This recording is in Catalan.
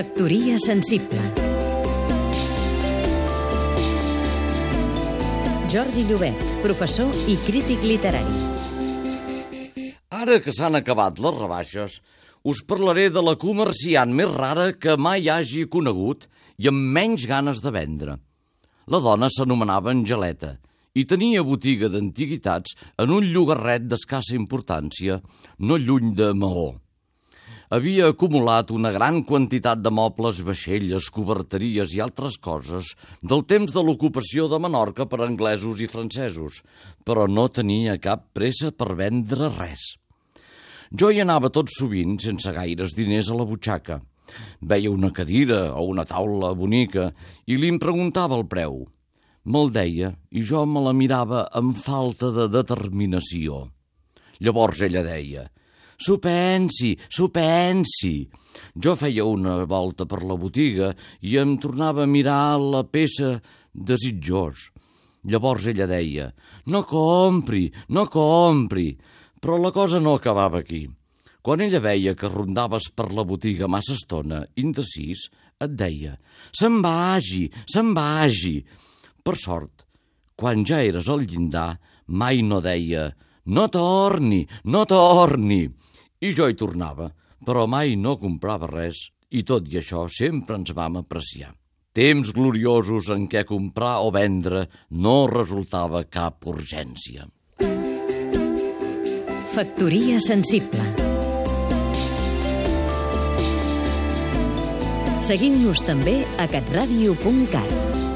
Factoria sensible Jordi Llobet, professor i crític literari. Ara que s'han acabat les rebaixes, us parlaré de la comerciant més rara que mai hagi conegut i amb menys ganes de vendre. La dona s'anomenava Angeleta i tenia botiga d'antiguitats en un llogarret d'escassa importància, no lluny de Maó havia acumulat una gran quantitat de mobles, vaixelles, coberteries i altres coses del temps de l'ocupació de Menorca per anglesos i francesos, però no tenia cap pressa per vendre res. Jo hi anava tot sovint sense gaires diners a la butxaca. Veia una cadira o una taula bonica i li em preguntava el preu. Me'l deia i jo me la mirava amb falta de determinació. Llavors ella deia S'ho pensi, s'ho pensi. Jo feia una volta per la botiga i em tornava a mirar la peça desitjós. Llavors ella deia, no compri, no compri. Però la cosa no acabava aquí. Quan ella veia que rondaves per la botiga massa estona, indecis, et deia, se'n vagi, se'n vagi. Per sort, quan ja eres al llindar, mai no deia, no torni, no torni. I jo hi tornava, però mai no comprava res, i tot i això sempre ens vam apreciar. Temps gloriosos en què comprar o vendre no resultava cap urgència. Factoria sensible Seguim-nos també a catradio.cat